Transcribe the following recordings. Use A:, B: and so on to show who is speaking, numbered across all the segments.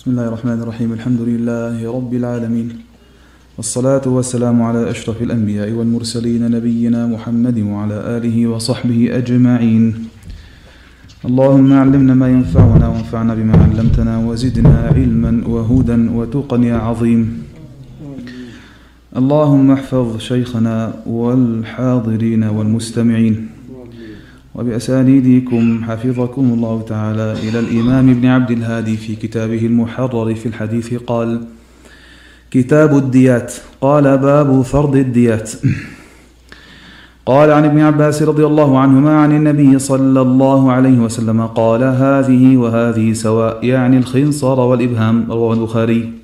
A: بسم الله الرحمن الرحيم الحمد لله رب العالمين والصلاة والسلام على أشرف الأنبياء والمرسلين نبينا محمد وعلى آله وصحبه أجمعين اللهم علمنا ما ينفعنا وانفعنا بما علمتنا وزدنا علما وهدى وتقا يا عظيم اللهم احفظ شيخنا والحاضرين والمستمعين وبأسانيدكم حفظكم الله تعالى إلى الإمام ابن عبد الهادي في كتابه المحرر في الحديث قال كتاب الديات. قال باب فرض الديات. قال عن ابن عباس رضي الله عنهما عن النبي صلى الله عليه وسلم قال هذه وهذه سواء يعني الخنصر والإبهام رواه البخاري.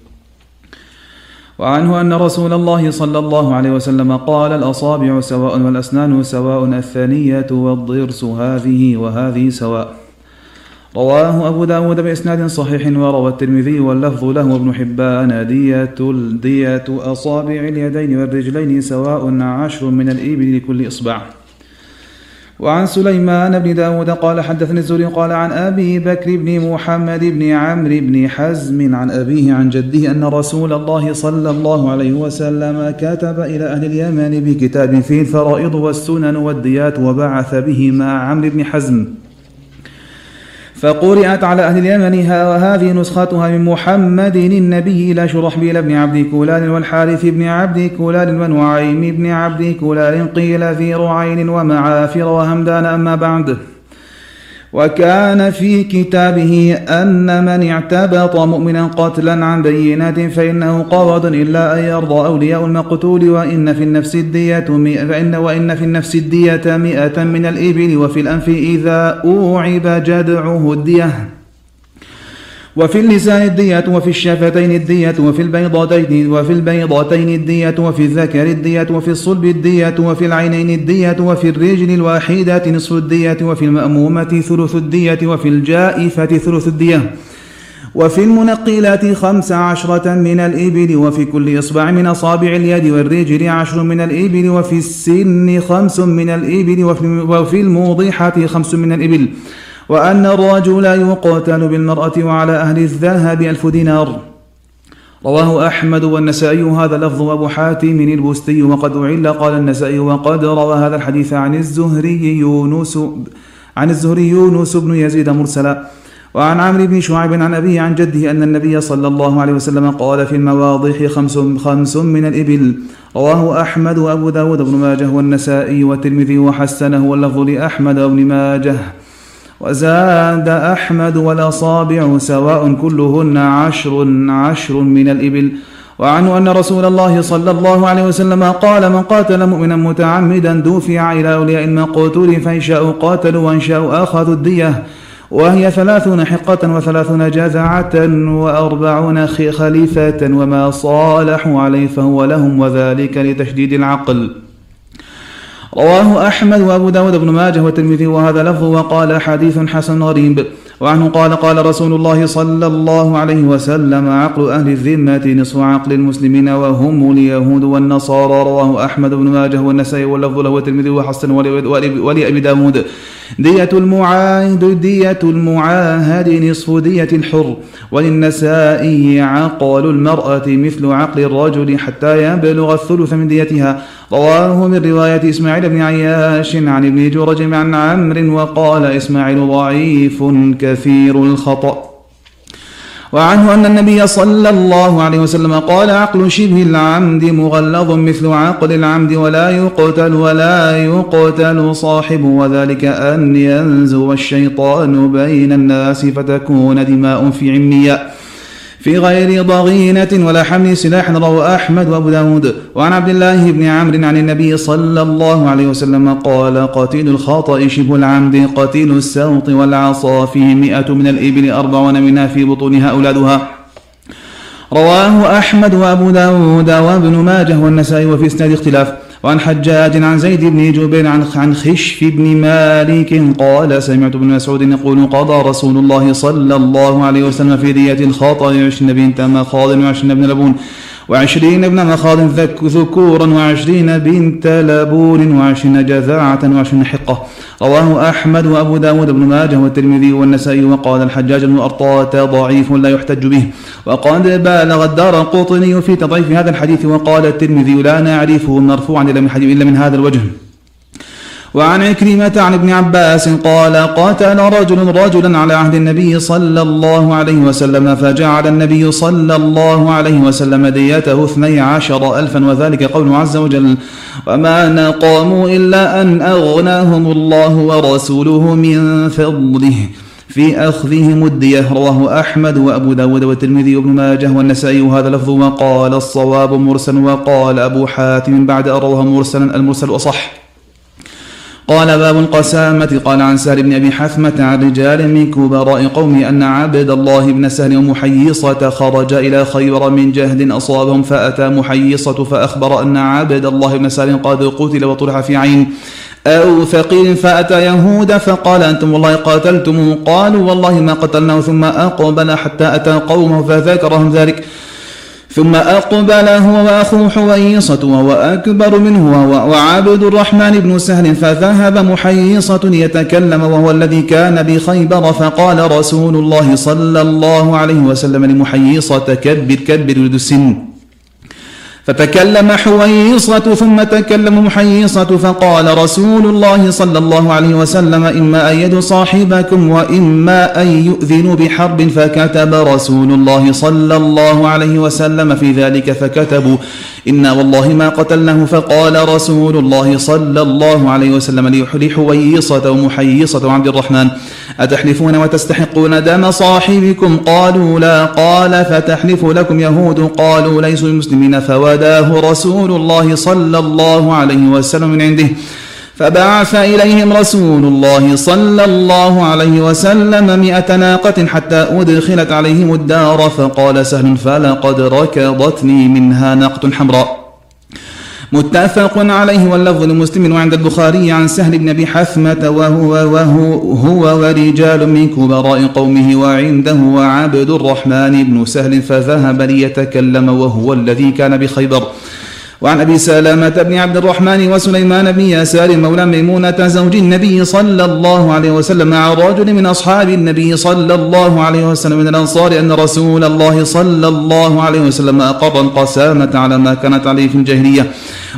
A: وعنه أن رسول الله صلى الله عليه وسلم قال الأصابع سواء والأسنان سواء الثانية والضرس هذه وهذه سواء. رواه أبو داود بإسناد صحيح وروى الترمذي واللفظ له ابن حبان دية دية أصابع اليدين والرجلين سواء عشر من الإبل لكل إصبع. وعن سليمان بن داود قال حدثني الزهري قال عن أبي بكر بن محمد بن عمرو بن حزم عن أبيه عن جده أن رسول الله صلى الله عليه وسلم كتب إلى أهل اليمن بكتاب فيه الفرائض والسنن والديات وبعث به مع عمرو بن حزم فقرأت على أهل اليمن وهذه نسختها من محمد النبي إلى شرحبيل بن عبد كلال والحارث بن عبد كلال ونعيم بن عبد كلال قيل في رعين ومعافر وهمدان أما بعد. وكان في كتابه أن من اعتبط مؤمنا قتلا عن بينة فإنه قرض إلا أن يرضى أولياء المقتول وإن في النفس الدية فإن وإن في النفس الدية مئة من الإبل وفي الأنف إذا أوعب جدعه الدية. وفي اللسان الدية وفي الشفتين الدية وفي البيضتين وفي البيضتين الدية وفي الذكر الدية وفي الصلب الدية وفي العينين الدية وفي الرجل الواحدة نصف الدية وفي المأمومة ثلث الدية وفي الجائفة ثلث الدية وفي المنقلات خمس عشرة من الإبل وفي كل إصبع من أصابع اليد والرجل عشر من الإبل وفي السن خمس من الإبل وفي الموضحة خمس من الإبل وأن الرجل يقتل بالمرأة وعلى أهل الذهب ألف دينار. رواه أحمد والنسائي هذا لفظ أبو حاتم البستي وقد أعل. قال النسائي وقد روى هذا الحديث عن الزهري يونس عن الزهري يونس بن يزيد مرسلا. وعن عمرو بن شعيب عن أبيه عن جده أن النبي صلى الله عليه وسلم قال في المواضح خمس, خمس من الإبل. رواه أحمد وأبو داود بن ماجه والنسائي والترمذي وحسنه واللفظ لأحمد وابن ماجه. وزاد أحمد والأصابع سواء كلهن عشر عشر من الإبل. وعنه أن رسول الله صلى الله عليه وسلم قال من قاتل مؤمنا متعمدا دفع إلى أولياء المقتول فإن شاءوا قاتلوا وإن شاءوا أخذوا الدية. وهي ثلاثون حقة وثلاثون جزعة وأربعون خليفة وما صالحوا عليه فهو لهم وذلك لتشديد العقل. رواه أحمد وأبو داود بن ماجه والترمذي وهذا لفظ وقال حديث حسن غريب. وعنه قال قال رسول الله صلى الله عليه وسلم عقل أهل الذمة نصف عقل المسلمين وهم اليهود والنصارى. رواه أحمد بن ماجه والنسائي واللفظ له والترمذي وحسن ولأبي داود. دية المعاهد دية المعاهد نصف دية الحر. وللنسائي عقل المرأة مثل عقل الرجل حتى يبلغ الثلث من ديتها. رواه من رواية إسماعيل بن عياش عن ابن جرج عن عمرو وقال إسماعيل ضعيف كثير الخطأ. وعنه أن النبي صلى الله عليه وسلم قال عقل شبه العمد مغلظ مثل عقل العمد ولا يقتل ولا يقتل صاحب وذلك أن ينزو الشيطان بين الناس فتكون دماء في عمياء في غير ضغينة ولا حمل سلاح رواه أحمد وأبو داود. وعن عبد الله بن عمرو عن النبي صلى الله عليه وسلم قال قتيل الخطأ شبه العمد قتيل السوط والعصا فيه مئة من الإبل أربعون منها في بطونها أولادها. رواه أحمد وأبو داود وابن ماجه والنسائي وفي إسناد اختلاف. وعن حجاج عن زيد بن جبير عن عن خشف بن مالك قال سمعت ابن مسعود يقول قضى رسول الله صلى الله عليه وسلم في دية الخطأ عشرين بنت مخاض وعشرين بن لبون. وعشرين ابن مخاض ذكورا وعشرين بنت لبون وعشرين جذاعة وعشرين حقة. رواه أحمد وأبو داود بن ماجه والترمذي والنسائي وقال الحجاج بن أرطاة ضعيف لا يحتج به. وقد بالغ الدار القطني في تضعيف هذا الحديث وقال الترمذي لا نعرفه مرفوعا إلا من هذا الوجه. وعن عكرمة عن ابن عباس قال قاتل رجل رجلا على عهد النبي صلى الله عليه وسلم فجعل النبي صلى الله عليه وسلم ديته اثني عشر ألفا وذلك قوله عز وجل وما نقاموا إلا أن أغناهم الله ورسوله من فضله في أخذهم الدية. رواه أحمد وأبو داود والترمذي وابن ماجه والنسائي. وهذا لفظ وقال الصواب مرسل وقال أبو حاتم بعد أن مرسلا المرسل أصح. قال باب القسامة قال عن سهل بن أبي حثمة عن رجال من كبراء قومه أن عبد الله بن سهل ومحيصة خرج إلى خيبر من جهد أصابهم فأتى محيصة فأخبر أن عبد الله بن سهل قد قتل وطرح في عين أو فقير فأتى يهود فقال أنتم والله قاتلتموه قالوا والله ما قتلناه ثم أقبل حتى أتى قومه فذكرهم ذلك. ثم أقبل هو وأخوه حويصة وهو أكبر منه وعبد الرحمن بن سهل فذهب محيصة يتكلم وهو الذي كان بخيبر فقال رسول الله صلى الله عليه وسلم لمحيصة كبر كبر ولد السن. فتكلم حويصة ثم تكلم محيصة فقال رسول الله صلى الله عليه وسلم إما أن يد صاحبكم وإما أن يؤذنوا بحرب فكتب رسول الله صلى الله عليه وسلم في ذلك فكتبوا إنا والله ما قتلناه فقال رسول الله صلى الله عليه وسلم لحويصة ومحيصة وعبد الرحمن أتحلفون وتستحقون دم صاحبكم؟ قالوا لا قال فتحلف لكم يهود قالوا ليسوا المسلمين فوداه رسول الله صلى الله عليه وسلم من عنده. فبعث إليهم رسول الله صلى الله عليه وسلم مئة ناقة حتى أدخلت عليهم الدار فقال سهل فلقد ركضتني منها ناقة حمراء. متفق عليه واللفظ لمسلم وعند البخاري عن سهل بن أبي حثمة وهو وهو هو ورجال من كبراء قومه وعنده وعبد الرحمن بن سهل فذهب ليتكلم وهو الذي كان بخيبر. وعن أبي سلامة بن عبد الرحمن وسليمان بن يسار مولى ميمونة زوج النبي صلى الله عليه وسلم مع رجل من أصحاب النبي صلى الله عليه وسلم من الأنصار أن رسول الله صلى الله عليه وسلم اقر القسامة على ما كانت عليه في الجاهلية.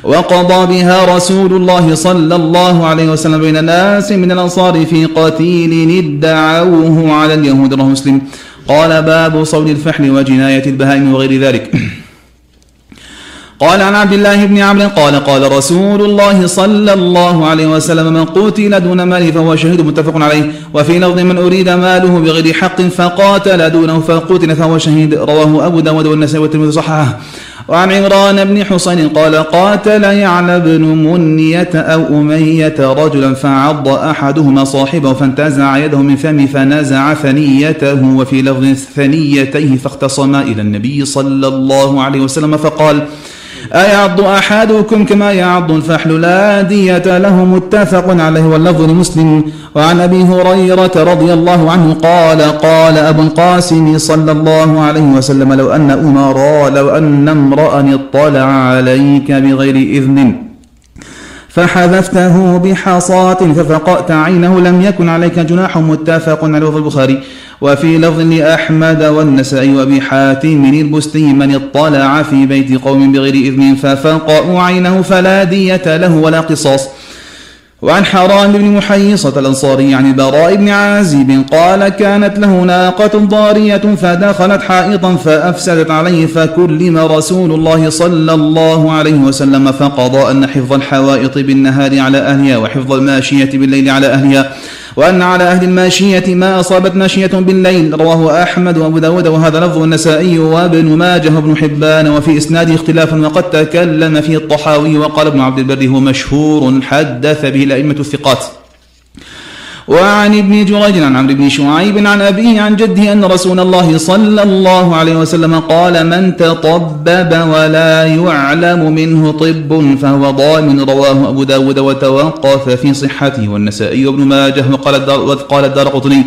A: وقضى بها رسول الله صلى الله عليه وسلم بين ناس من الأنصار في قتيل ادعوه على اليهود رواه مسلم. قال باب صول الفحل وجناية البهائم وغير ذلك. قال عن عبد الله بن عمرو قال قال رسول الله صلى الله عليه وسلم من قتل دون ماله فهو شهيد متفق عليه. وفي لفظ من أريد ماله بغير حق فقاتل دونه فقتل فهو شهيد. رواه أبو داود والنسائي والترمذي صححه. وعن عمران بن حسين قال قاتل يعلى بن منية أو أمية رجلا فعض أحدهما صاحبه فانتزع يده من فمه فنزع ثنيته. وفي لفظ ثنيتيه فاختصما إلى النبي صلى الله عليه وسلم فقال أيعض أحدكم كما يعض الفحل؟ لا دية له متفق عليه واللفظ لمسلم. وعن أبي هريرة رضي الله عنه قال قال أبو القاسم صلى الله عليه وسلم لو أن أمراء لو أن امرأ اطلع عليك بغير إذن. فحذفته بحصاة ففقأت عينه لم يكن عليك جناح. متفق على لفظ البخاري. وفي لفظ لأحمد والنسائي وأبي حاتم البستي من اطلع في بيت قوم بغير إذن ففقأوا عينه فلا دية له ولا قصاص. وعن حرام بن محيصة الأنصاري عن البراء بن عازب قال كانت له ناقة ضارية فدخلت حائطا فأفسدت عليه فكلم رسول الله صلى الله عليه وسلم فقضى أن حفظ الحوائط بالنهار على أهلها وحفظ الماشية بالليل على أهلها وأن على أهل الماشية ما أصابت ماشية بالليل. رواه أحمد وأبو داود وهذا لفظ النسائي وابن ماجه وابن حبان وفي إسناده اختلاف وقد تكلم فيه الطحاوي وقال ابن عبد البر هو مشهور حدث به الأئمة الثقات. وعن ابن جريج عن عمرو بن شعيب عن أبيه عن جده أن رسول الله صلى الله عليه وسلم قال من تطبب ولا يعلم منه طب فهو ضامن رواه أبو داود وتوقف في صحته. والنسائي وابن ماجه وقال الدار, قطني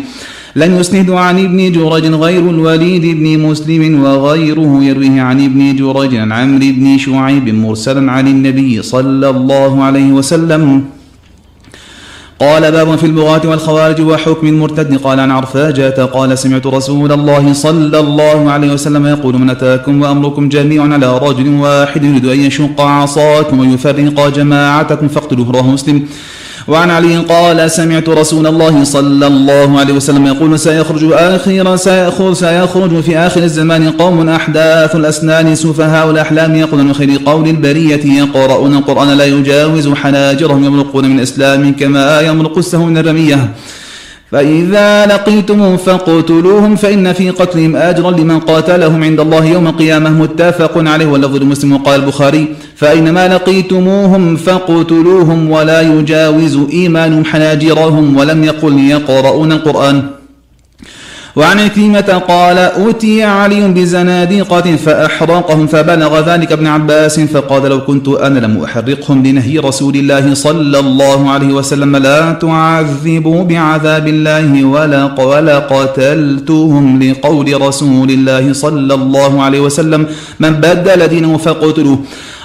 A: لم يسند عن ابن جرج غير الوليد بن مسلم وغيره يرويه عن ابن جرج عن عمرو بن شعيب مرسلا عن النبي صلى الله عليه وسلم. قال باب في البغاة والخوارج وحكم المرتد. قال عن عرفاجة قال سمعت رسول الله صلى الله عليه وسلم يقول من أتاكم وأمركم جميع على رجل واحد يريد أن يشق عصاكم ويفرق جماعتكم فاقتلوه. رواه مسلم. وعن علي قال سمعت رسول الله صلى الله عليه وسلم يقول سيخرج آخر سيخرج, سيخرج في آخر الزمان قوم أحداث الأسنان سفهاء الأحلام يقولون خير قول البرية يقرؤون القرآن لا يجاوز حناجرهم يمرقون من إسلام كما يمرق السهم من الرمية فإذا لقيتموهم فاقتلوهم فإن في قتلهم أجرا لمن قاتلهم عند الله يوم القيامة متفق عليه واللفظ المسلم قال البخاري فإنما لقيتموهم فاقتلوهم ولا يجاوز إيمانهم حناجرهم ولم يقل يقرؤون القرآن. وعن كلمة قال أوتي علي بزنادقة فأحرقهم فبلغ ذلك ابن عباس فقال لو كنت أنا لم أحرقهم لنهي رسول الله صلى الله عليه وسلم لا تعذبوا بعذاب الله ولا ولا قتلتهم لقول رسول الله صلى الله عليه وسلم. من بدل دينه فقتلوه.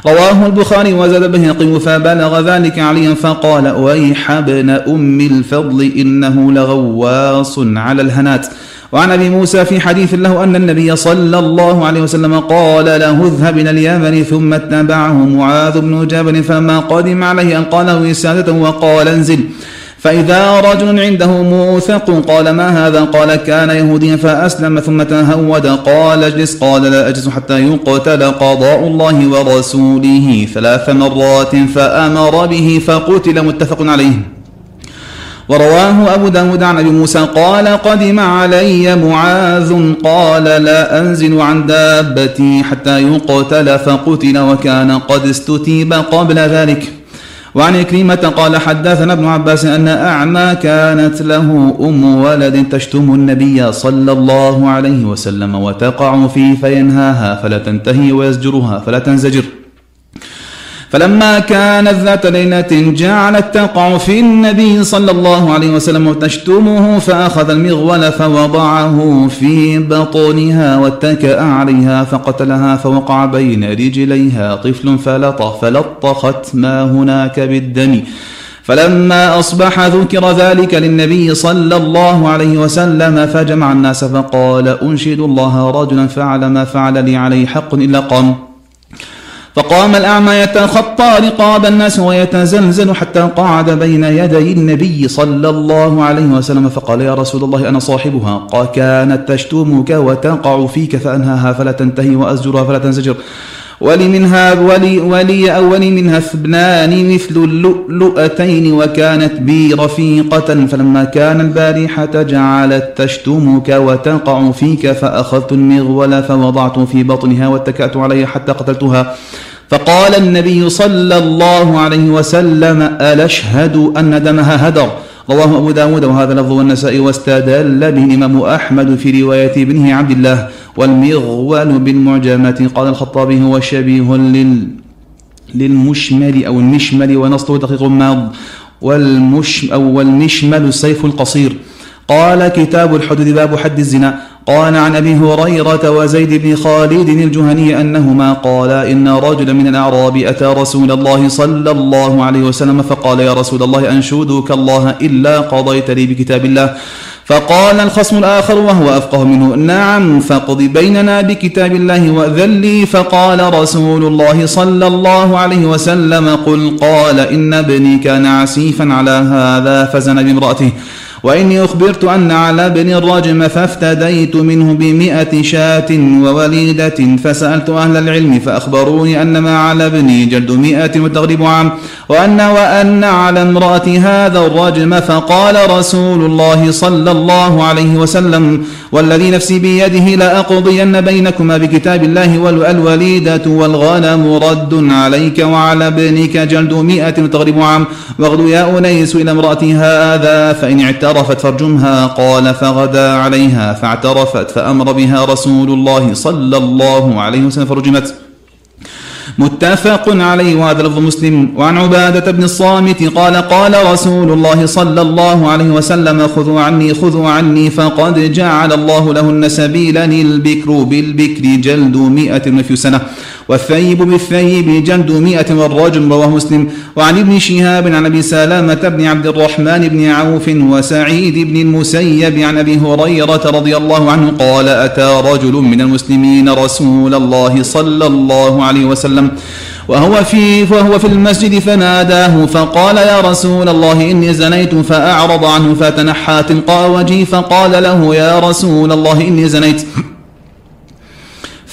A: رواه البخاري وزاد به فبلغ ذلك عليا فقال ويح ابن أم الفضل إنه لغواص على الهنات. وعن أبي موسى في حديث له أن النبي صلى الله عليه وسلم قال له اذهب إلى اليمن ثم اتبعه معاذ بن جبل فما قدم عليه أن قاله وسادته وقال انزل. فإذا رجل عنده موثق قال ما هذا؟ قال كان يهوديا فأسلم ثم تهود. قال اجلس. قال لا أجلس حتى يقتل قضاء الله ورسوله ثلاث مرات فأمر به فقتل متفق عليه. ورواه أبو داود عن أبي موسى قال قدم علي معاذ قال لا أنزل عن دابتي حتى يقتل فقتل وكان قد استتيب قبل ذلك. وعن كريمة قال حدثنا ابن عباس أن أعمى كانت له أم ولد تشتم النبي صلى الله عليه وسلم وتقع فيه فينهاها فلا تنتهي ويزجرها فلا تنزجر. فلما كانت ذات ليلة جعلت تقع في النبي صلى الله عليه وسلم وتشتمه فأخذ المغول فوضعه في بطنها واتكأ عليها فقتلها فوقع بين رجليها طفل فلطخ فلطخت ما هناك بالدم. فلما أصبح ذكر ذلك للنبي صلى الله عليه وسلم فجمع الناس فقال أنشد الله رجلا فعل ما فعل لي عليه حق إلا قام فقام الأعمى يتخطى رقاب الناس ويتزلزل حتى قعد بين يدي النبي صلى الله عليه وسلم فقال يا رسول الله أنا صاحبها؟ قال كانت تشتمك وتقع فيك فأنهاها فلا تنتهي وأزجرها فلا تنزجر. ولي منها ولي, ولي أول منها اثنان مثل اللؤلؤتين وكانت بي رفيقة فلما كان البارحة جعلت تشتمك وتقع فيك فأخذت المغول فوضعت في بطنها واتكأت عليها حتى قتلتها. فقال النبي صلى الله عليه وسلم ألشهد أن دمها هدر؟ رواه أبو داود وهذا لفظ النساء واستدل به الإمام أحمد في رواية ابنه عبد الله. والمغول بالمعجمة. قال الخطابي هو شبيه لل للمشمل أو المشمل ونصله دقيق ماض. والمش أو والمشمل السيف القصير. قال كتاب الحدود باب حد الزنا. قال عن أبي هريرة وزيد بن خالد الجهني أنهما قالا إن رجلا من الأعراب أتى رسول الله صلى الله عليه وسلم فقال يا رسول الله انشودك الله إلا قضيت لي بكتاب الله. فقال الخصم الآخر وهو أفقه منه نعم فاقض بيننا بكتاب الله وأذن لي. فقال رسول الله صلى الله عليه وسلم قل قال إن ابني كان عسيفا على هذا فزن بامرأته. وإني أخبرت أن على ابن الرجم فافتديت منه بمئة شاة ووليدة فسألت أهل العلم فأخبروني أن ما على ابني جلد مئة وتغرب عام وأن وأن على امرأة هذا الرجم فقال رسول الله صلى الله عليه وسلم والذي نفسي بيده لأقضين بينكما بكتاب الله والوليدة والغنم رد عليك وعلى ابنك جلد مئة وتغرب عام. واغدو يا أنيس إلى امرأة هذا فإن اعترفت فارجمها. قال فغدا عليها فاعترفت فأمر بها رسول الله صلى الله عليه وسلم فرجمت متفق عليه. وهذا لفظ مسلم. وعن عبادة بن الصامت قال قال رسول الله صلى الله عليه وسلم خذوا عني خذوا عني فقد جعل الله لهن سبيلا البكر بالبكر جلد مئة وفي سنة. والثيب بالثيب جلد مئة والرجل رواه مسلم. وعن ابن شهاب عن أبي سلامة بن عبد الرحمن بن عوف وسعيد بن المسيب عن أبي هريرة رضي الله عنه قال أتى رجل من المسلمين رسول الله صلى الله عليه وسلم وهو في وهو في المسجد فناداه فقال يا رسول الله إني زنيت فأعرض عنه فتنحى تلقاء وجهي فقال له يا رسول الله إني زنيت.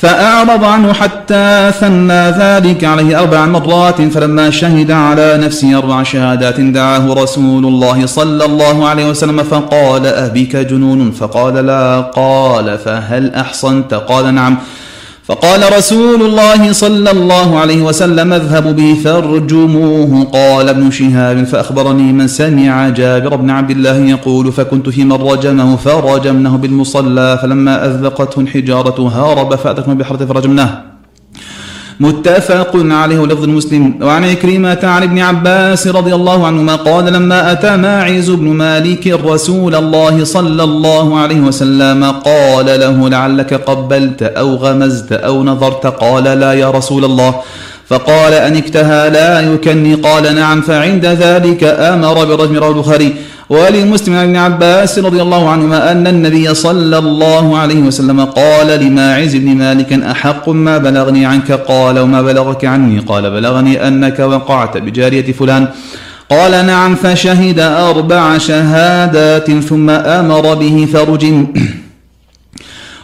A: فأعرض عنه حتى ثنى ذلك عليه أربع مرات فلما شهد على نفسه أربع شهادات دعاه رسول الله صلى الله عليه وسلم فقال أبيك جنون؟ فقال لا. قال فهل أحصنت؟ قال نعم. فقال رسول الله صلى الله عليه وسلم اذهبوا به فارجموه. قال ابن شهاب فأخبرني من سمع جابر بن عبد الله يقول فكنت في من رجمه فرجمناه بالمصلى فلما أذقته الحجارة هارب فأدركنا بحرة فرجمناه. متفق عليه لفظ المسلم. وعن عكرمة عن ابن عباس رضي الله عنهما قال لما أتى ماعز بن مالك رسول الله صلى الله عليه وسلم قال له لعلك قبلت أو غمزت أو نظرت قال لا يا رسول الله فقال أنكتها لا يكني قال نعم فعند ذلك آمر برجم رواه البخاري. ولمسلم عن ابن عباس رضي الله عنهما أن النبي صلى الله عليه وسلم قال لماعز بن مالك أحق ما بلغني عنك؟ قال وما بلغك عني؟ قال بلغني أنك وقعت بجارية فلان. قال نعم فشهد أربع شهادات ثم أمر به فرجم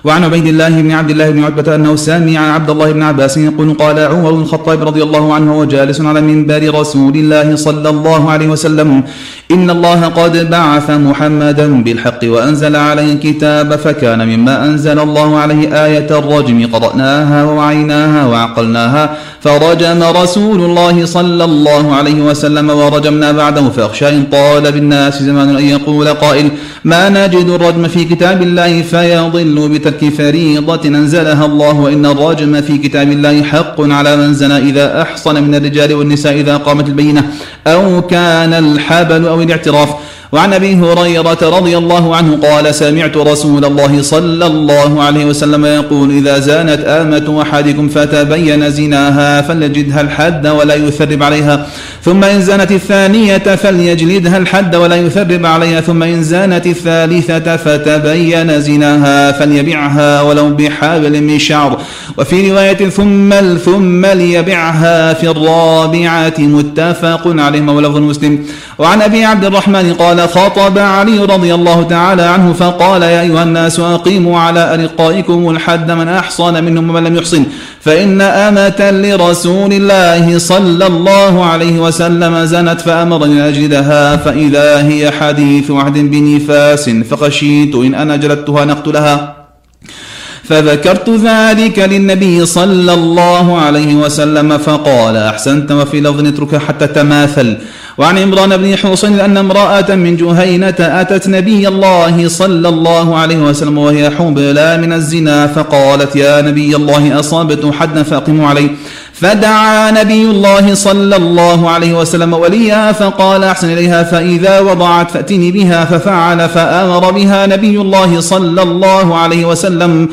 A: وعن عبيد الله بن عبد الله بن عتبة أنه سمع عبد الله بن عباس يقول قال عمر بن الخطاب رضي الله عنه وجالس على منبر رسول الله صلى الله عليه وسلم. إن الله قد بعث محمدا بالحق وأنزل عليه الكتاب فكان مما أنزل الله عليه آية الرجم قرأناها ووعيناها وعقلناها. فرجم رسول الله صلى الله عليه وسلم ورجمنا بعده فأخشى إن طال بالناس زمان أن يقول قائل ما نجد الرجم في كتاب الله فيضل بترك فريضة أنزلها الله وإن الرجم في كتاب الله حق على من زنى إذا أحصن من الرجال والنساء إذا قامت البينة أو كان الحبل أو الاعتراف. وعن أبي هريرة رضي الله عنه قال سمعت رسول الله صلى الله عليه وسلم يقول إذا زانت آمة أحدكم فتبين زناها فليجدها الحد ولا يثرب عليها ثم إن زانت الثانية فليجلدها الحد ولا يثرب عليها ثم إن زانت الثالثة فتبين زناها فليبعها ولو بحبل من شعر. وفي رواية ثم ثم ليبعها في الرابعة متفق عليه ولفظ مسلم. وعن أبي عبد الرحمن قال خطب علي رضي الله تعالى عنه فقال يا أيها الناس أقيموا على أرقائكم الحد من أحصن منهم ومن لم يحصن فإن أمة لرسول الله صلى الله عليه وسلم زنت فأمرني أجلدها فإذا هي حديث عهد بنفاس فخشيت إن أنا جلدتها نقتلها فذكرت ذلك للنبي صلى الله عليه وسلم فقال أحسنت وفي لفظ اترك حتى تماثل. وعن عمران بن حصين أن امرأة من جهينة أتت نبي الله صلى الله عليه وسلم وهي حبلى من الزنا فقالت يا نبي الله أصابت حدا فأقم علي. فدعا نبي الله صلى الله عليه وسلم وليها فقال أحسن إليها فإذا وضعت فأتني بها ففعل فأمر بها نبي الله صلى الله عليه وسلم.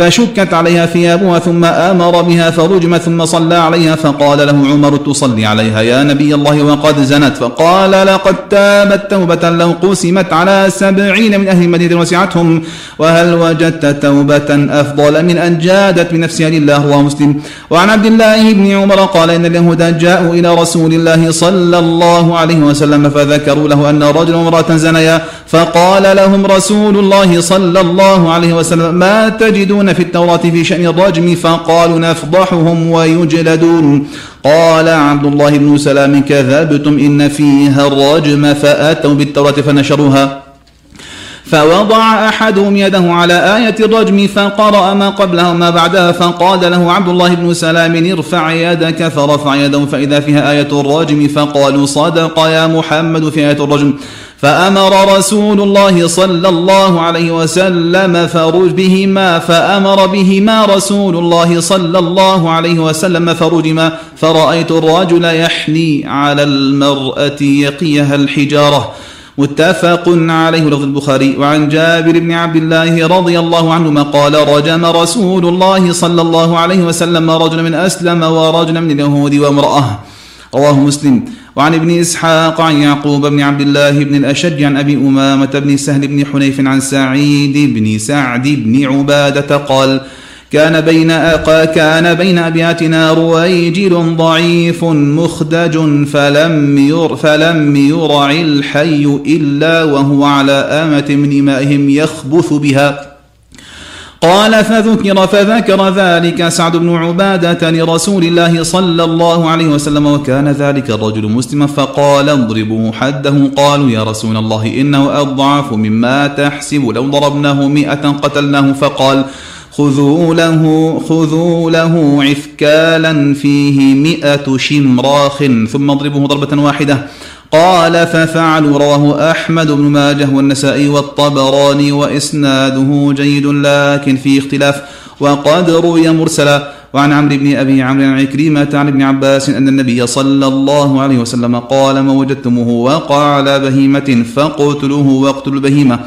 A: فشكت عليها ثيابها ثم آمر بها فرجم ثم صلى عليها فقال له عمر تصلي عليها يا نبي الله وقد زنت فقال لقد تابت توبة لو قسمت على سبعين من أهل المدينة وسعتهم وهل وجدت توبة أفضل من أن جادت بنفسها لله رواه مسلم. وعن عبد الله بن عمر قال إن اليهود جاءوا إلى رسول الله صلى الله عليه وسلم فذكروا له أن رجل وامرأة زنيا فقال لهم رسول الله صلى الله عليه وسلم ما تجدون في التوراة في شأن الرجم فقالوا نفضحهم ويجلدون. قال عبد الله بن سلام كذبتم إن فيها الرجم فأتوا بالتوراة فنشروها. فوضع أحدهم يده على آية الرجم فقرأ ما قبلها وما بعدها فقال له عبد الله بن سلام ارفع يدك فرفع يده فإذا فيها آية الرجم فقالوا صدق يا محمد في آية الرجم. فأمر رسول الله صلى الله عليه وسلم فرج بهما فأمر بهما رسول الله صلى الله عليه وسلم فرجما فرأيت الرجل يحني على المرأة يقيها الحجارة. متفق عليه لفظ البخاري. وعن جابر بن عبد الله رضي الله عنهما قال رجم رسول الله صلى الله عليه وسلم رجلا من أسلم ورجلا من اليهود وامرأة. رواه مسلم. وعن ابن إسحاق عن يعقوب بن عبد الله بن الأشج عن أبي أمامة بن سهل بن حنيف عن سعيد بن سعد بن عبادة قال كان بين كان بين أبياتنا رويجل ضعيف مخدج فلم ير فلم يرع الحي إلا وهو على آمة من إمائهم يخبث بها. قال فذكر فذكر ذلك سعد بن عبادة لرسول الله صلى الله عليه وسلم وكان ذلك الرجل مسلما فقال اضربوا حده. قالوا يا رسول الله إنه أضعف مما تحسب لو ضربناه مئة قتلناه. فقال خذوا له خذوا له عفكالا فيه مئة شمراخ ثم اضربوه ضربة واحدة. قال ففعلوا رواه أحمد بن ماجه والنسائي والطبراني وإسناده جيد لكن فيه اختلاف. وقد روي مرسلا وعن عمرو بن أبي عمرو عن عكرمة عن ابن عباس أن النبي صلى الله عليه وسلم قال ما وجدتموه وقع على بهيمة فاقتلوه واقتلوا البهيمة.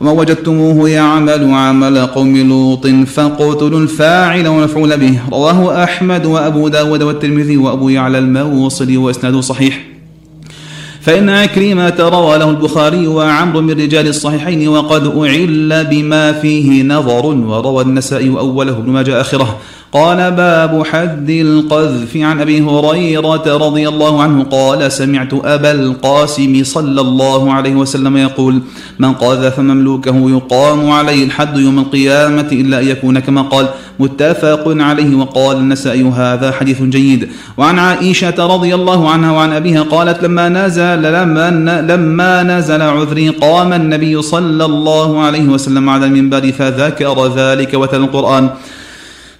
A: وما وجدتموه يعمل عمل قوم لوط فاقتلوا الفاعل والمفعول به. رواه أحمد وأبو داود والترمذي وأبو يعلى الموصلي وإسناده صحيح. فإن عكرمة روى له البخاري وعمر من رجال الصحيحين وقد أعل بما فيه نظر وروى النسائي أوله ابن ماجه آخره. قال باب حد القذف عن أبي هريرة رضي الله عنه قال سمعت أبا القاسم صلى الله عليه وسلم يقول من قذف مملوكه يقام عليه الحد يوم القيامة إلا أن يكون كما قال متفق عليه وقال النسائي هذا حديث جيد. وعن عائشة رضي الله عنها وعن أبيها قالت لما نزل لما لما نزل عذري قام النبي صلى الله عليه وسلم على المنبر فذكر ذلك وتلا القرآن.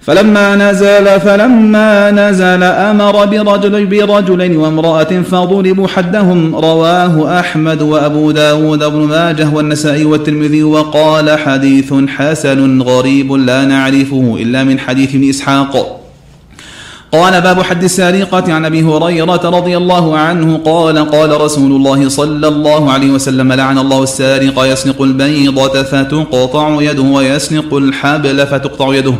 A: فلما نزل فلما نزل أمر برجل برجلين وامرأة فضربوا حدهم رواه أحمد وأبو داود بن ماجه والنسائي والترمذي وقال حديث حسن غريب لا نعرفه إلا من حديث ابن إسحاق. قال باب حد السارقة عن أبي هريرة رضي الله عنه قال قال رسول الله صلى الله عليه وسلم لعن الله السارق يسنق البيضة فتقطع يده ويسنق الحبل فتقطع يده.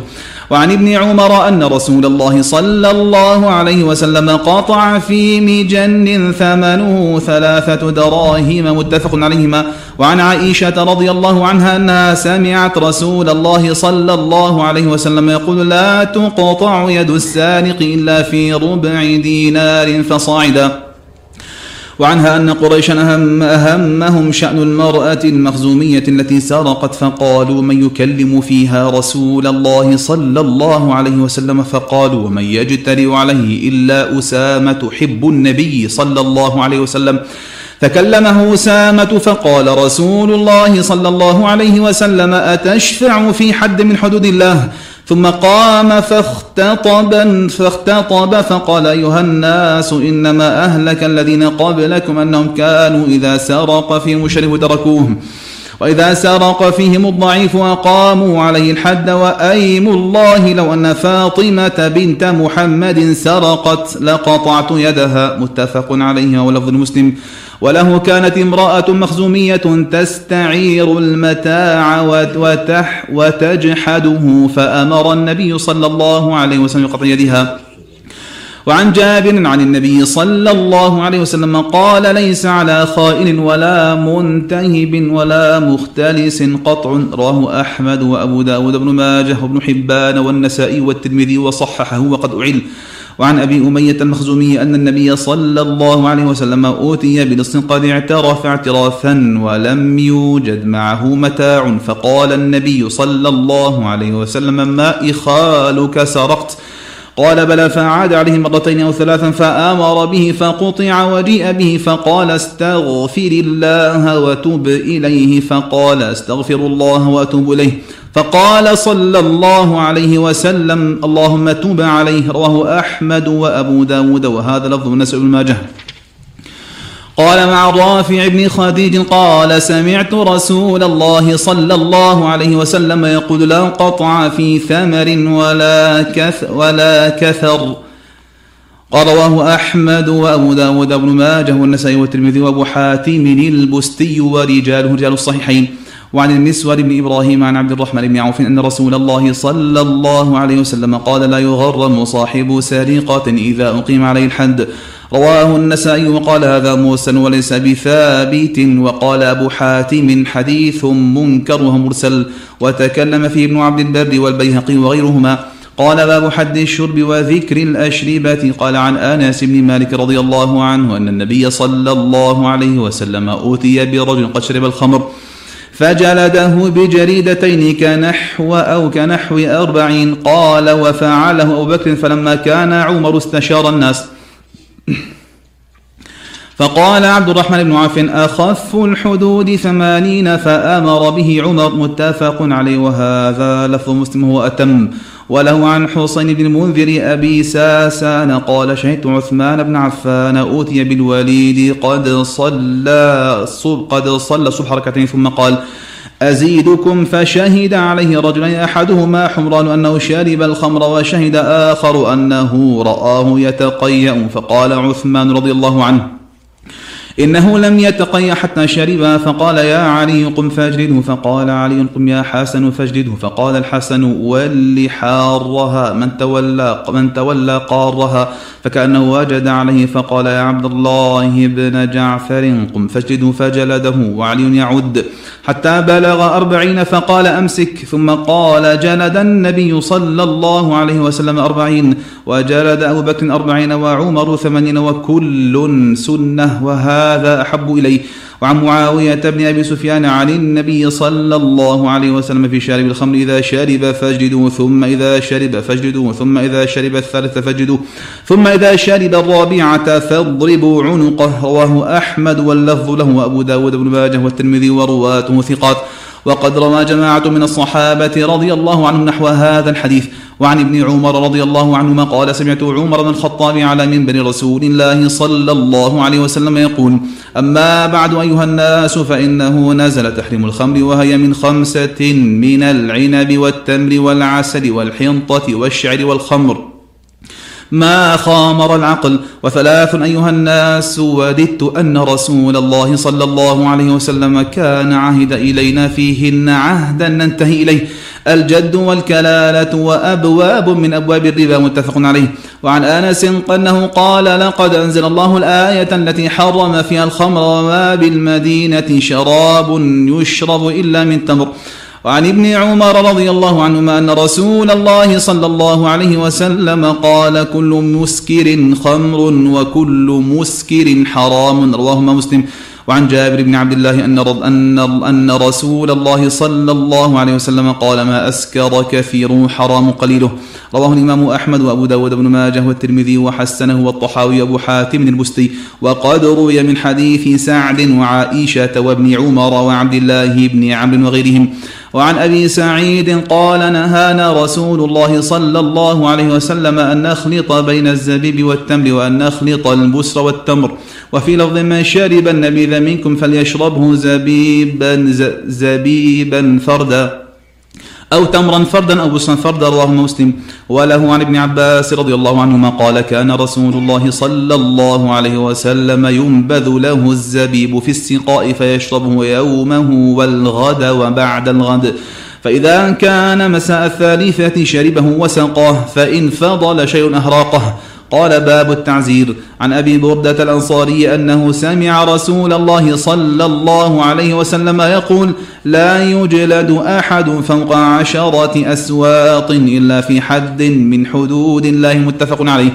A: وعن ابن عمر أن رسول الله صلى الله عليه وسلم قطع في مجن ثمنه ثلاثة دراهم متفق عليهما. وعن عائشة رضي الله عنها أنها سمعت رسول الله صلى الله عليه وسلم يقول لا تقطع يد السارق إلا في ربع دينار فصاعدا. وعنها أن قريشا أهم أهمهم شأن المرأة المخزومية التي سرقت فقالوا من يكلم فيها رسول الله صلى الله عليه وسلم؟ فقالوا ومن يجترئ عليه إلا أسامة حب النبي صلى الله عليه وسلم. فكلمه أسامة فقال رسول الله صلى الله عليه وسلم أتشفع في حد من حدود الله؟ ثم قام فاختطب فاختطب فقال أيها الناس إنما أهلك الذين قبلكم أنهم كانوا إذا سرق فيهم الشريف تركوه وإذا سرق فيهم الضعيف أقاموا عليه الحد وأيم الله لو أن فاطمة بنت محمد سرقت لقطعت يدها. متفق عليه ولفظ المسلم. وله كانت امرأة مخزومية تستعير المتاع وتح وتجحده فأمر النبي صلى الله عليه وسلم بقطع يدها. وعن جابر عن النبي صلى الله عليه وسلم قال ليس على خائن ولا منتهب ولا مختلس قطع رواه أحمد وأبو داود بن ماجه وابن حبان والنسائي والترمذي وصححه وقد أعل. وعن أبي أمية المخزومي أن النبي صلى الله عليه وسلم أوتي بلص قد اعترف اعترافا ولم يوجد معه متاع فقال النبي صلى الله عليه وسلم ما إخالك سرقت. قال بلى فعاد عليه مرتين أو ثلاثا فآمر به فقطع وجيء به فقال استغفر الله وتب إليه فقال استغفر الله وأتوب إليه فقال صلى الله عليه وسلم اللهم تب عليه رواه أحمد وأبو داود وهذا لفظ النسع بن ماجه قال مع رافع بن خديج قال سمعت رسول الله صلى الله عليه وسلم يقول لا قطع في ثمر ولا كث ولا كثر. قال رواه أحمد وأبو داود بن ماجه والنسائي والترمذي وأبو حاتم البستي ورجاله رجال الصحيحين. وعن المسور بن إبراهيم عن عبد الرحمن بن عوف أن رسول الله صلى الله عليه وسلم قال لا يغرم صاحب سرقة إذا أقيم عليه الحد. رواه النسائي وقال هذا مرسل وليس بثابت وقال أبو حاتم حديث منكر ومرسل وتكلم فيه ابن عبد البر والبيهقي وغيرهما. قال باب حد الشرب وذكر الأشربة. قال عن أنس بن مالك رضي الله عنه أن النبي صلى الله عليه وسلم أوتي برجل قد شرب الخمر. فجلده بجريدتين كنحو أو كنحو أربعين قال وفعله أبو بكر فلما كان عمر استشار الناس. فقال عبد الرحمن بن عوف أخف الحدود ثمانين فأمر به عمر متفق عليه وهذا لفظ مسلم هو أتم وله عن حسين بن المنذر أبي ساسان قال شهدت عثمان بن عفان أوتي بالوليد قد صلى قد صلى الصبح ركعتين ثم قال أزيدكم فشهد عليه رجلين أحدهما حمران أنه شرب الخمر وشهد آخر أنه رآه يتقيأ فقال عثمان رضي الله عنه إنه لم يتقي حتى شربا فقال يا علي قم فاجلده. فقال علي قم يا حسن فاجلده. فقال الحسن ول حارها من تولى من تولى قارها. فكأنه وجد عليه فقال يا عبد الله بن جعفر قم فاجلده. فجلده وعلي يعد. حتى بلغ أربعين فقال أمسك. ثم قال جلد النبي صلى الله عليه وسلم أربعين. وجلد أبو بكر أربعين وعمر ثمانين وكل سنة. وهذا أحب إليه. وعن معاوية بن أبي سفيان عن النبي صلى الله عليه وسلم في شارب الخمر إذا شرب فاجلدوه ثم إذا شرب فاجلدوه ثم إذا شرب الثالث فاجلدوه ثم إذا شرب الرابعة فاضربوا عنقه رواه أحمد واللفظ له وأبو داود بن ماجه والترمذي ورواته ثقات. وقد روى جماعة من الصحابة رضي الله عنهم نحو هذا الحديث. وعن ابن عمر رضي الله عنهما قال سمعت عمر بن الخطاب على منبر رسول الله صلى الله عليه وسلم يقول أما بعد أيها الناس فإنه نزل تحريم الخمر وهي من خمسة من العنب والتمر والعسل والحنطة والشعر والخمر. ما خامر العقل. وثلاث أيها الناس وددت أن رسول الله صلى الله عليه وسلم كان عهد إلينا فيهن عهدا ننتهي إليه. الجد والكلالة وأبواب من أبواب الربا متفق عليه. وعن أنس أنه قال لقد أنزل الله الآية التي حرم فيها الخمر وما بالمدينة شراب يشرب إلا من تمر. وعن ابن عمر رضي الله عنهما أن رسول الله صلى الله عليه وسلم قال كل مسكر خمر وكل مسكر حرام رواهما مسلم. وعن جابر بن عبد الله أن أن أن رسول الله صلى الله عليه وسلم قال ما أسكر كثير حرام قليله. رواه الإمام أحمد وأبو داود بن ماجه والترمذي وحسنه والطحاوي أبو حاتم البستي. وقد روي من حديث سعد وعائشة وابن عمر وعبد الله بن عمرو وغيرهم. وعن أبي سعيد قال نهانا رسول الله صلى الله عليه وسلم أن نخلط بين الزبيب والتمر وأن نخلط البسر والتمر. وفي لفظ من شرب النبيذ منكم فليشربه زبيبا زبيبا فردا. أو تمرا فردا أو بسرا فردا رواه مسلم. وله عن ابن عباس رضي الله عنهما قال كان رسول الله صلى الله عليه وسلم ينبذ له الزبيب في السقاء فيشربه يومه والغد وبعد الغد. فإذا كان مساء الثالثة شربه وسقاه فإن فضل شيء أهراقه. قال باب التعزير عن أبي بردة الأنصاري أنه سمع رسول الله صلى الله عليه وسلم يقول لا يجلد أحد فوق عشرة اسواط إلا في حد من حدود الله متفق عليه.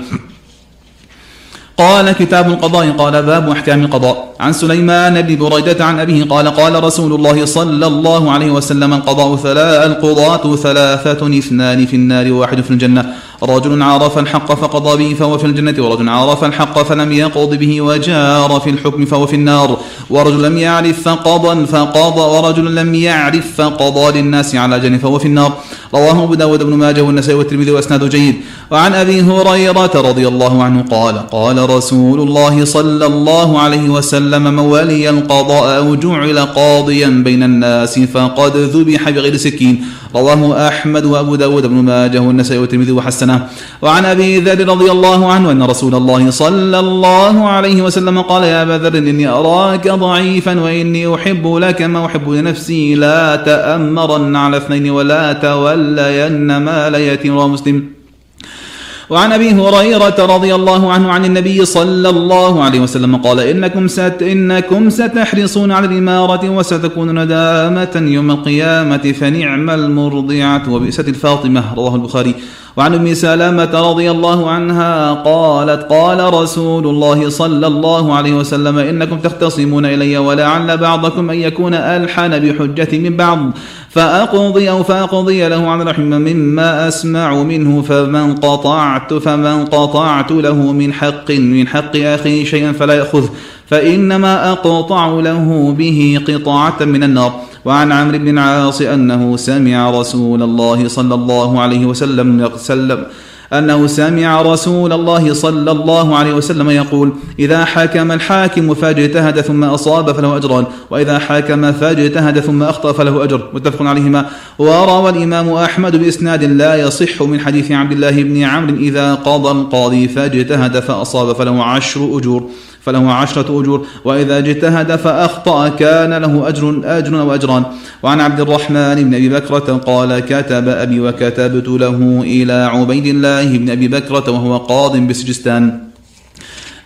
A: قال كتاب القضاء قال باب أحكام القضاء. عن سليمان بن بريدة عن أبيه قال قال رسول الله صلى الله عليه وسلم القضاء ثلاث القضاة ثلاثة اثنان في النار وواحد في الجنة. رجل عرف الحق فقضى به فهو في الجنة ورجل عرف الحق فلم يقض به وجار في الحكم فهو في النار. ورجل لم يعرف فقضى فقضى ورجل لم يعرف فقضى للناس على جنة فهو في النار. رواه أبو داود بن ماجه والنسائي والترمذي وأسناده جيد. وعن أبي هريرة رضي الله عنه قال قال رسول الله صلى الله عليه وسلم من ولي القضاء أو جعل قاضيا بين الناس فقد ذبح بغير سكين رواه أحمد وأبو داود بن ماجه والنسائي والترمذي وحسنه. وعن أبي ذر رضي الله عنه أن رسول الله صلى الله عليه وسلم قال يا أبا ذر إني أراك ضعيفا وإني أحب لك ما أحب لنفسي. لا تأمرن على اثنين ولا تولين مال يتيم مسلم. وعن أبي هريرة رضي الله عنه عن النبي صلى الله عليه وسلم قال إنكم ست إنكم ستحرصون على الإمارة وستكون ندامة يوم القيامة فنعم المرضعة. وبئست الفاطمة رواه البخاري. وعن أم سلامه رضي الله عنها قالت قال رسول الله صلى الله عليه وسلم إنكم تختصمون إلي ولعل بعضكم أن يكون ألحن بحجة من بعض فأقضي أو فأقضي له عن رحم مما أسمع منه فمن قطعت فمن قطعت له من حق من حق أخي شيئا فلا يأخذه فإنما أقطع له به قطعة من النار. وعن عمرو بن العاص أنه سمع رسول الله صلى الله عليه وسلم سلم أنه سمع رسول الله صلى الله عليه وسلم يقول إذا حكم الحاكم فاجتهد ثم أصاب فله أجران وإذا حكم فاجتهد ثم أخطأ فله أجر. متفق عليهما. وروى الإمام أحمد بإسناد لا يصح من حديث عبد الله بن عمرو إذا قضى القاضي فاجتهد فأصاب فله عشر أجور. فله عشرة أجور وإذا اجتهد فأخطأ كان له أجر أجر وأجران. وعن عبد الرحمن بن أبي بكرة قال كتب أبي وكتبت له إلى عبيد الله بن أبي بكرة وهو قاض بسجستان.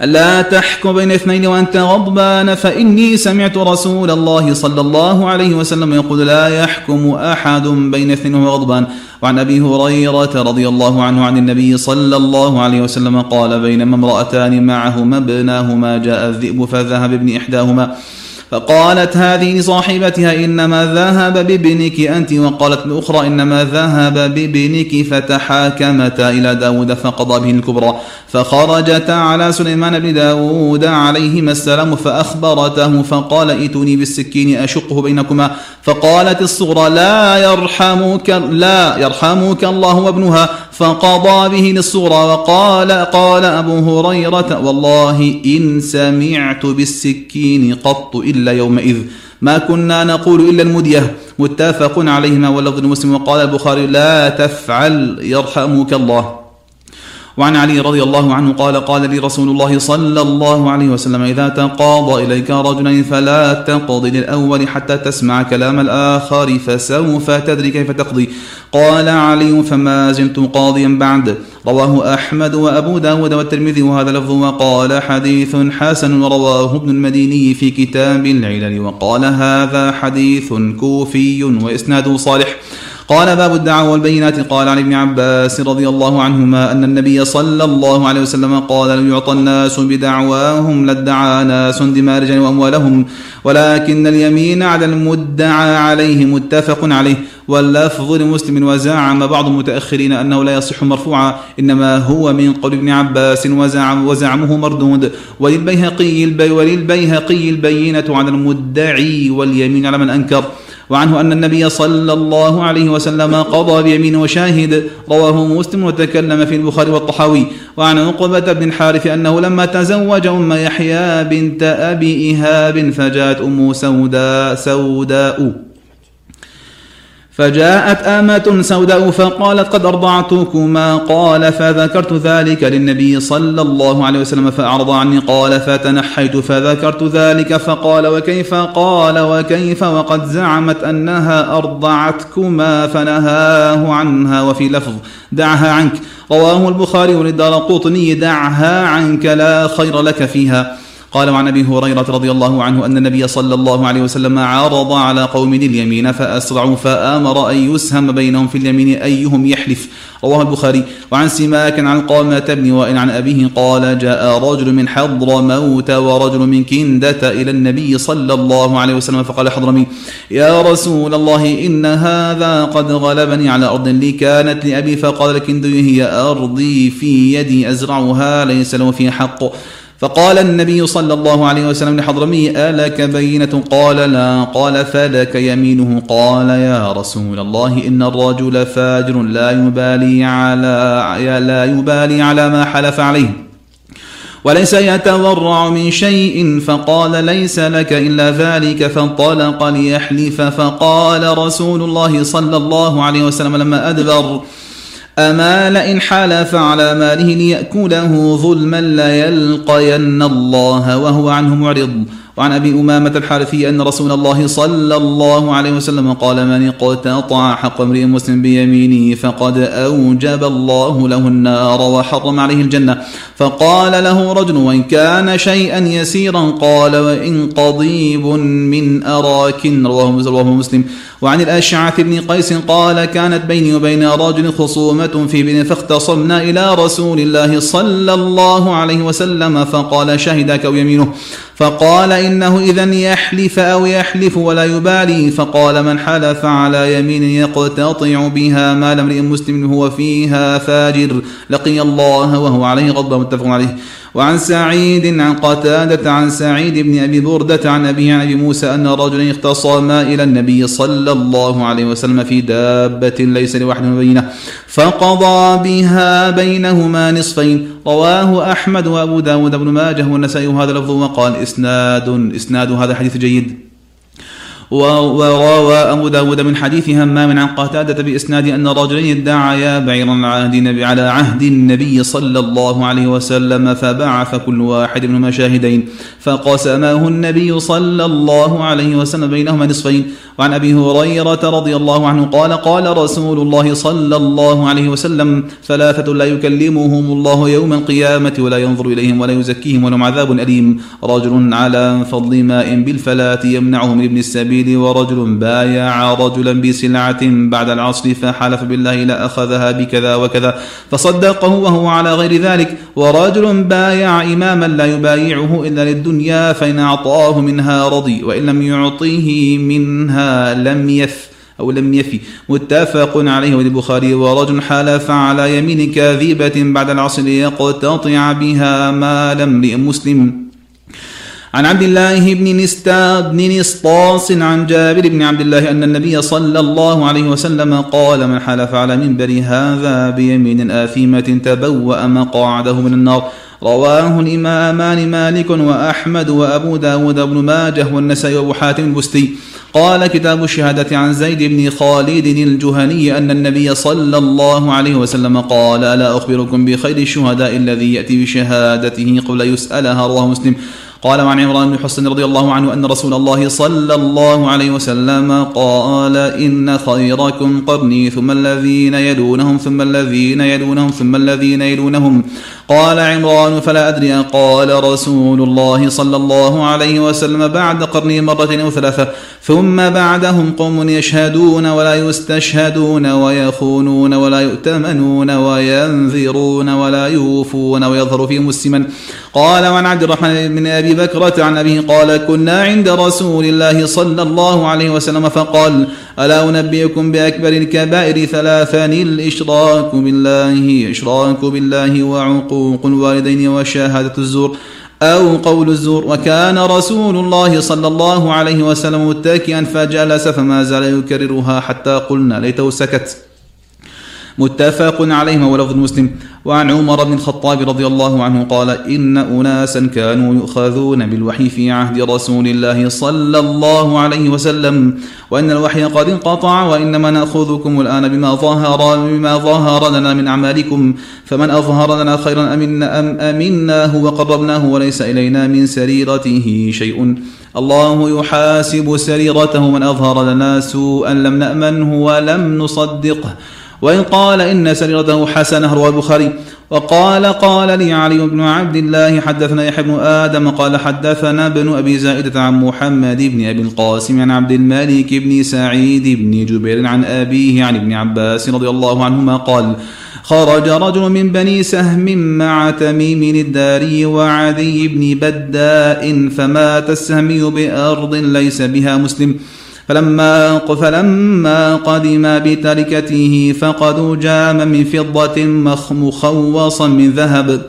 A: لا تحكم بين اثنين وأنت غضبان فإني سمعت رسول الله صلى الله عليه وسلم يقول لا يحكم أحد بين اثنين وهو غضبان. وعن أبي هريرة رضي الله عنه عن النبي صلى الله عليه وسلم قال بينما امرأتان معهما ابناهما جاء الذئب فذهب ابن إحداهما فقالت هذه لصاحبتها إنما ذهب بابنك أنت وقالت الأخرى إنما ذهب بابنك فتحاكمتا إلى داود فقضى به الكبرى. فخرجتا على سليمان بن داود عليهما السلام فأخبرته فقال ائتوني بالسكين أشقه بينكما. فقالت الصغرى لا يرحمك لا يرحمك الله وابنها. فقضى به للصغرى وقال قال أبو هريرة والله إن سمعت بالسكين قط إلا يومئذ. ما كنا نقول إلا المدية. متفق عليهما واللفظ المسلم. وقال البخاري لا تفعل يرحمك الله. وعن علي رضي الله عنه قال قال لي رسول الله صلى الله عليه وسلم إذا تقاضى إليك رجلين فلا تقضي للأول حتى تسمع كلام الآخر فسوف تدري كيف تقضي. قال علي فما زلت قاضيا بعد. رواه أحمد وأبو داود والترمذي وهذا لفظ وقال حديث حسن ورواه ابن المديني في كتاب العلل وقال هذا حديث كوفي وإسناده صالح. قال باب الدعوة والبينات. قال عن ابن عباس رضي الله عنهما أن النبي صلى الله عليه وسلم قال لو يعطى الناس بدعواهم لادعى ناس دماء رجال وأموالهم ولكن اليمين على المدعى عليه متفق عليه. واللفظ لمسلم وزعم بعض المتأخرين أنه لا يصح مرفوعا إنما هو من قول ابن عباس وزعم وزعمه مردود. وللبيهقي البي وللبيهقي البينة على المدعي واليمين على من أنكر. وعنه أن النبي صلى الله عليه وسلم قضى بيمين وشاهد. رواه مسلم وتكلم في البخاري والطحاوي. وعن عقبة بن الحارث أنه لما تزوج أم يحيى بنت أبي إيهاب فجاءت أم سوداء سوداء. فجاءت آمة سوداء فقالت قد أرضعتكما. قال فذكرت ذلك للنبي صلى الله عليه وسلم فأعرض عني. قال فتنحيت فذكرت ذلك. فقال وكيف؟ قال وكيف؟ وقد زعمت أنها أرضعتكما فنهاه عنها. وفي لفظ دعها عنك. رواه البخاري وللدار قطني دعها عنك لا خير لك فيها. قال وعن أبي هريرة رضي الله عنه أن النبي صلى الله عليه وسلم عرض على قوم اليمين فأسرعوا فآمر أن يسهم بينهم في اليمين أيهم يحلف. رواه البخاري. وعن سماك عن قامة بن وائل عن أبيه قال جاء رجل من حضر موت ورجل من كندة إلى النبي صلى الله عليه وسلم فقال حضرمي. يا رسول الله إن هذا قد غلبني على أرض لي كانت لأبي فقال لكندي هي أرضي في يدي أزرعها ليس له في حق. فقال النبي صلى الله عليه وسلم لحضرمي ألك بينة؟ قال لا. قال فلك يمينه؟ قال يا رسول الله إن الرجل فاجر لا يبالي على لا يبالي على ما حلف عليه وليس يتورع من شيء. فقال ليس لك إلا ذلك فانطلق ليحلف. فقال رسول الله صلى الله عليه وسلم لما أدبر أما لئن حلف على ماله ليأكله ظلما ليلقين الله وهو عنه معرض وعن أبي أمامة الحارثي أن رسول الله صلى الله عليه وسلم قال من اقتطع حق امرئ مسلم بيمينه فقد أوجب الله له النار وحرم عليه الجنة. فقال له رجل وإن كان شيئا يسيرا قال وإن قضيب من أراك رواه مسلم وعن الأشعث بن قيس قال كانت بيني وبين رجل خصومة في بن فاختصمنا إلى رسول الله صلى الله عليه وسلم فقال شهدك أو يمينه فقال إنه إذا يحلف أو يحلف ولا يبالي. فقال من حلف على يمين يقتطع بها مال امرئ مسلم هو فيها فاجر. لقي الله وهو عليه غضب متفق عليه. وعن سعيد عن قتادة عن سعيد بن أبي بردة عن أبي عن أبي موسى أن رجلا اختصما إلى النبي صلى الله عليه وسلم في دابة ليس لوحده بينه فقضى بها بينهما نصفين. رواه أحمد وأبو داود بن ماجه والنسائي هذا لفظ وقال إسناد إسناد هذا حديث جيد. وروى أبو داود من حديث همام عن قتادة بإسناد أن رجلين ادعيا بعيرا العهد على عهد النبي صلى الله عليه وسلم فبعث كل واحد منهما شاهدين. فقسماه النبي صلى الله عليه وسلم بينهما نصفين. وعن أبي هريرة رضي الله عنه قال قال رسول الله صلى الله عليه وسلم ثلاثة لا يكلمهم الله يوم القيامة ولا ينظر إليهم ولا يزكيهم ولهم عذاب أليم. رجل على فضل ماء بالفلاة يمنعه من ابن السبيل ورجل بايع رجلا بسلعة بعد العصر فحلف بالله لأخذها بكذا وكذا فصدقه وهو على غير ذلك ورجل بايع إماما لا يبايعه إلا للدنيا فإن أعطاه منها رضي وإن لم يعطيه منها لم يف أو لم يفي متفق عليه وللبخاري ورجل حلف على يمين كاذبة بعد العصر يقتطع بها مال امرئ مسلم عن عبد الله بن نستاد بن نسطاس عن جابر بن عبد الله أن النبي صلى الله عليه وسلم قال من حلف على منبر هذا بيمين آثيمة تبوأ مقاعده من النار. رواه الإمامان مالك وأحمد وأبو داود بن ماجه والنسائي وأبو حاتم البستي. قال كتاب الشهادة عن زيد بن خالد الجهني أن النبي صلى الله عليه وسلم قال ألا أخبركم بخير الشهداء الذي يأتي بشهادته قبل يسألها رواه مسلم؟ قال وعن عمران بن حسن رضي الله عنه أن رسول الله صلى الله عليه وسلم قال إن خيركم قرني ثم الذين يلونهم ثم الذين يلونهم ثم الذين يلونهم. قال عمران فلا أدري قال رسول الله صلى الله عليه وسلم بعد قرني مرة أو ثلاثة ثم بعدهم قوم يشهدون ولا يستشهدون ويخونون ولا يؤتمنون وينذرون ولا يوفون ويظهر فيهم السمن. قال وعن عبد الرحمن بن أبي بكرة عن أبيه قال كنا عند رسول الله صلى الله عليه وسلم فقال ألا أنبئكم بأكبر الكبائر ثلاثا الإشراك بالله إشراك بالله وعقوق الوالدين وشهادة الزور أو قول الزور وكان رسول الله صلى الله عليه وسلم متكئا فجلس فما زال يكررها حتى قلنا ليته سكت متفق عليه ولفظ مسلم. وعن عمر بن الخطاب رضي الله عنه قال إن أناسا كانوا يؤخذون بالوحي في عهد رسول الله صلى الله عليه وسلم وإن الوحي قد انقطع وإنما نأخذكم الآن بما ظهر بما ظهر لنا من أعمالكم فمن أظهر لنا خيرا أمنا أم أمناه وقربناه وليس إلينا من سريرته شيء. الله يحاسب سريرته من أظهر لنا سوءا لم نأمنه ولم نصدقه. وإن قال إن سريرته حسنة رواه البخاري. وقال قال لي علي بن عبد الله حدثنا يحيى بن آدم قال حدثنا ابن أبي زائدة عن محمد بن أبي القاسم عن عبد الملك بن سعيد بن جبير عن أبيه عن ابن عباس رضي الله عنهما قال خرج رجل من بني سهم مع تميم الداري وعدي بن بداء فمات السهمي بأرض ليس بها مسلم. فلما فلما قدم بتركته فقدوا جاما من فضة مخوصا من ذهب.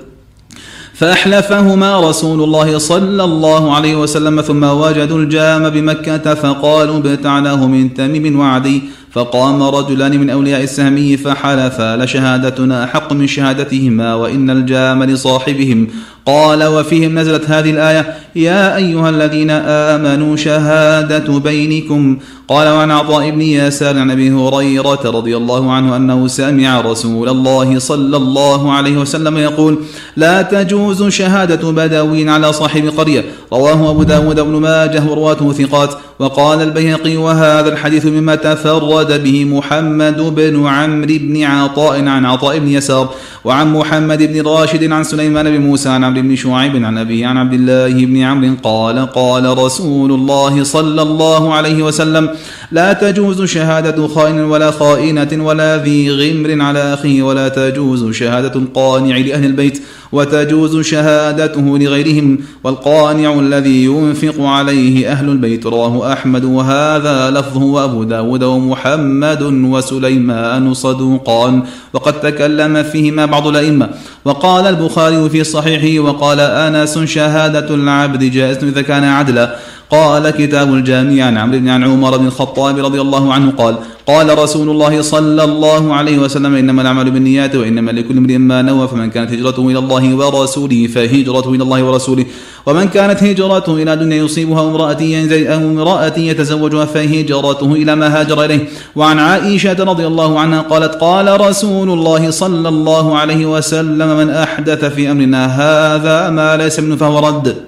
A: فأحلفهما رسول الله صلى الله عليه وسلم ثم وجدوا الجام بمكة فقالوا ابتعناه من تميم وعدي فقام رجلان من أولياء السهمي فحلفا لشهادتنا أحق من شهادتهما وإن الجام لصاحبهم. قال وفيهم نزلت هذه الآية يا أيها الذين آمنوا شهادة بينكم. قال وعن عطاء بن ياسار عن أبي هريرة رضي الله عنه أنه سمع رسول الله صلى الله عليه وسلم يقول لا تجوز شهادة بدوي على صاحب قرية. رواه أبو داود بن ماجه ورواته ثقات. وقال البيهقي وهذا الحديث مما تفرد به محمد بن عمرو بن عطاء عن عطاء بن يسار وعن محمد بن راشد عن سليمان بن موسى عن عبد بن شعيب عن أبيه عن عبد الله بن عمرو قال قال رسول الله صلى الله عليه وسلم لا تجوز شهادة خائن ولا خائنة ولا ذي غمر على أخيه ولا تجوز شهادة القانع لأهل البيت وتجوز شهادته لغيرهم والقانع الذي ينفق عليه أهل البيت. رواه أحمد. وهذا لفظه وأبو داود ومحمد وسليمان صدوقان. وقد تكلم فيهما بعض الأئمة. وقال البخاري في صحيحه وقال أنس شهادة العبد جائزة إذا كان عدلا. قال كتاب الجامع عن عمرو بن عمر بن الخطاب رضي الله عنه قال قال رسول الله صلى الله عليه وسلم إنما الأعمال بالنيات وإنما لكل امرئ ما نوى فمن كانت هجرته إلى الله ورسوله فهجرته إلى الله ورسوله ومن كانت هجرته إلى دنيا يصيبها امرأة أو امرأة يتزوجها فهجرته إلى ما هاجر إليه. وعن عائشة رضي الله عنها قالت قال رسول الله صلى الله عليه وسلم من أحدث في أمرنا هذا ما ليس منه فهو رد.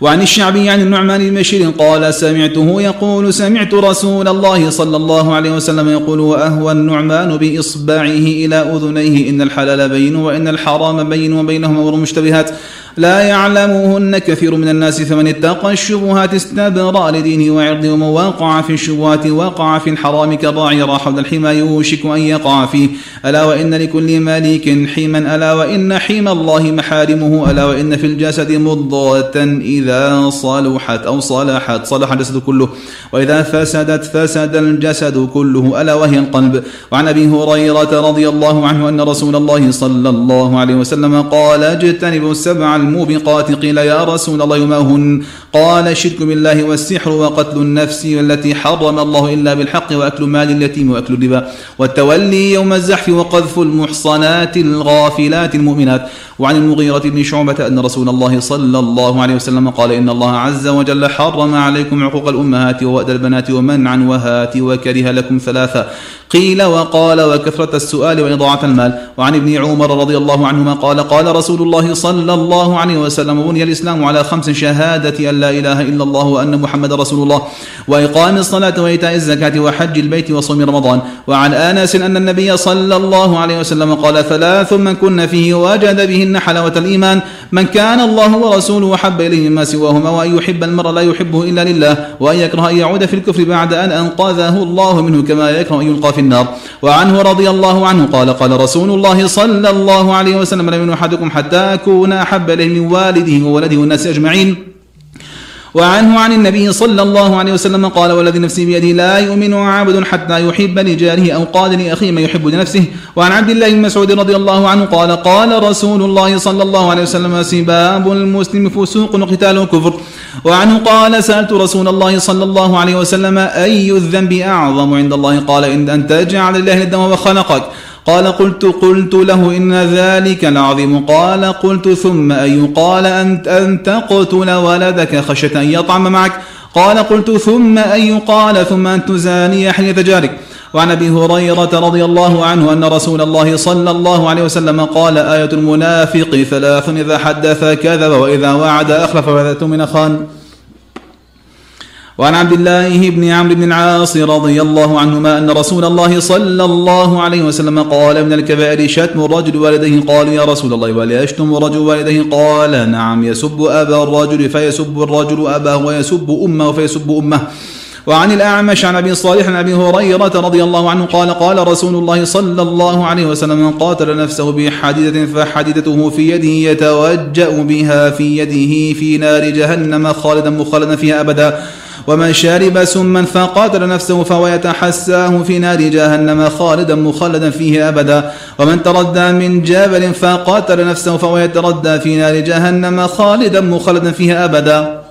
A: وعن الشعبي عن النعمان بن بشير قال سمعته يقول سمعت رسول الله صلى الله عليه وسلم يقول وأهوى النعمان بإصبعه إلى أذنيه إن الحلال بين وإن الحرام بين وبينهما أمور مشتبهات لا يعلمهن كثير من الناس فمن اتقى الشبهات استبرأ لدينه وعرضه ومن وقع في الشبهات وقع في الحرام يرى حول الحمى يوشك أن يقع فيه. ألا وإن لكل مليك حما ألا وإن حمى الله محارمه ألا وإن في الجسد مضغة إذا صلحت أو صلحت. صلح الجسد كله. وإذا فسدت فسد الجسد كله ألا وهي القلب. وعن أبي هريرة رضي الله عنه أن رسول الله صلى الله عليه وسلم قال اجتنبوا السبع الموبقات قيل يا رسول الله ما هن؟ قال الشرك بالله والسحر وقتل النفس التي حرم الله إلا بالحق وأكل مال اليتيم وأكل الربا. والتولي يوم الزحف وقذف المحصنات الغافلات المؤمنات. وعن المغيرة بن شعبة أن رسول الله صلى الله عليه وسلم قال إن الله عز وجل حرم عليكم عقوق الأمهات ووأد البنات ومنعا وهات وكره لكم ثلاثة. قيل وقال وكثرة السؤال وإضاعة المال. وعن ابن عمر رضي الله عنهما قال قال رسول الله صلى الله عليه وسلم بني الإسلام على خمس شهادة أن لا إله إلا الله وأن محمد رسول الله وإقام الصلاة وإيتاء الزكاة وحج البيت وصوم رمضان. وعن آنس أن النبي صلى الله عليه وسلم قال ثلاث من كن فيه وجد بهن حلاوة الإيمان من كان الله ورسوله أحب إليه مما سواهما وأن يحب المرء لا يحبه إلا لله وأن يكره أن يعود في الكفر بعد أن أنقذه الله منه كما يكره أن يلقى في النار. وعنه رضي الله عنه قال قال رسول الله صلى الله عليه وسلم لم أحدكم حتى أكون أحب إليه من والده وولده والناس أجمعين. وعنه عن النبي صلى الله عليه وسلم قال والذي نفسي بيده لا يؤمن عبد حتى يحب لجاره أو قال لأخيه ما يحب لنفسه. وعن عبد الله بن مسعود رضي الله عنه قال قال رسول الله صلى الله عليه وسلم سباب المسلم فسوق وقتال كفر وعنه قال سألت رسول الله صلى الله عليه وسلم أي الذنب أعظم عند الله؟ قال إن أن تجعل الله الدم وخلقك. قال قلت قلت له إن ذلك العظيم. قال قلت ثم أي قال أن, أن تقتل ولدك خشية أن يطعم معك. قال قلت ثم أي قال ثم أن تزاني حية جارك. وعن أبي هريرة رضي الله عنه أن رسول الله صلى الله عليه وسلم قال آية المنافق ثلاث إذا حدث كذب وإذا وعد أخلف وإذا من خان. وعن عبد الله بن عمرو بن العاص رضي الله عنهما أن رسول الله صلى الله عليه وسلم قال من الكبائر شتم الرجل والديه؟ قالوا يا رسول الله ولا يشتم الرجل والديه؟ قال نعم يسب أبا الرجل فيسب الرجل أباه ويسب أمه فيسب أمه. وعن الأعمش عن أبي صالح عن أبي هريرة رضي الله عنه قال قال رسول الله صلى الله عليه وسلم من قاتل نفسه بحديدة فحديدته في يده يتوجأ بها في يده في نار جهنم خالدا مخلدا فيها أبدا. ومن شرب سما فقاتل نفسه فهو يتحساه في نار جهنم خالدا مخلدا فيه أبدا. ومن تردى من جبل فقاتل نفسه فهو يتردى في نار جهنم خالدا مخلدا فيها أبدا.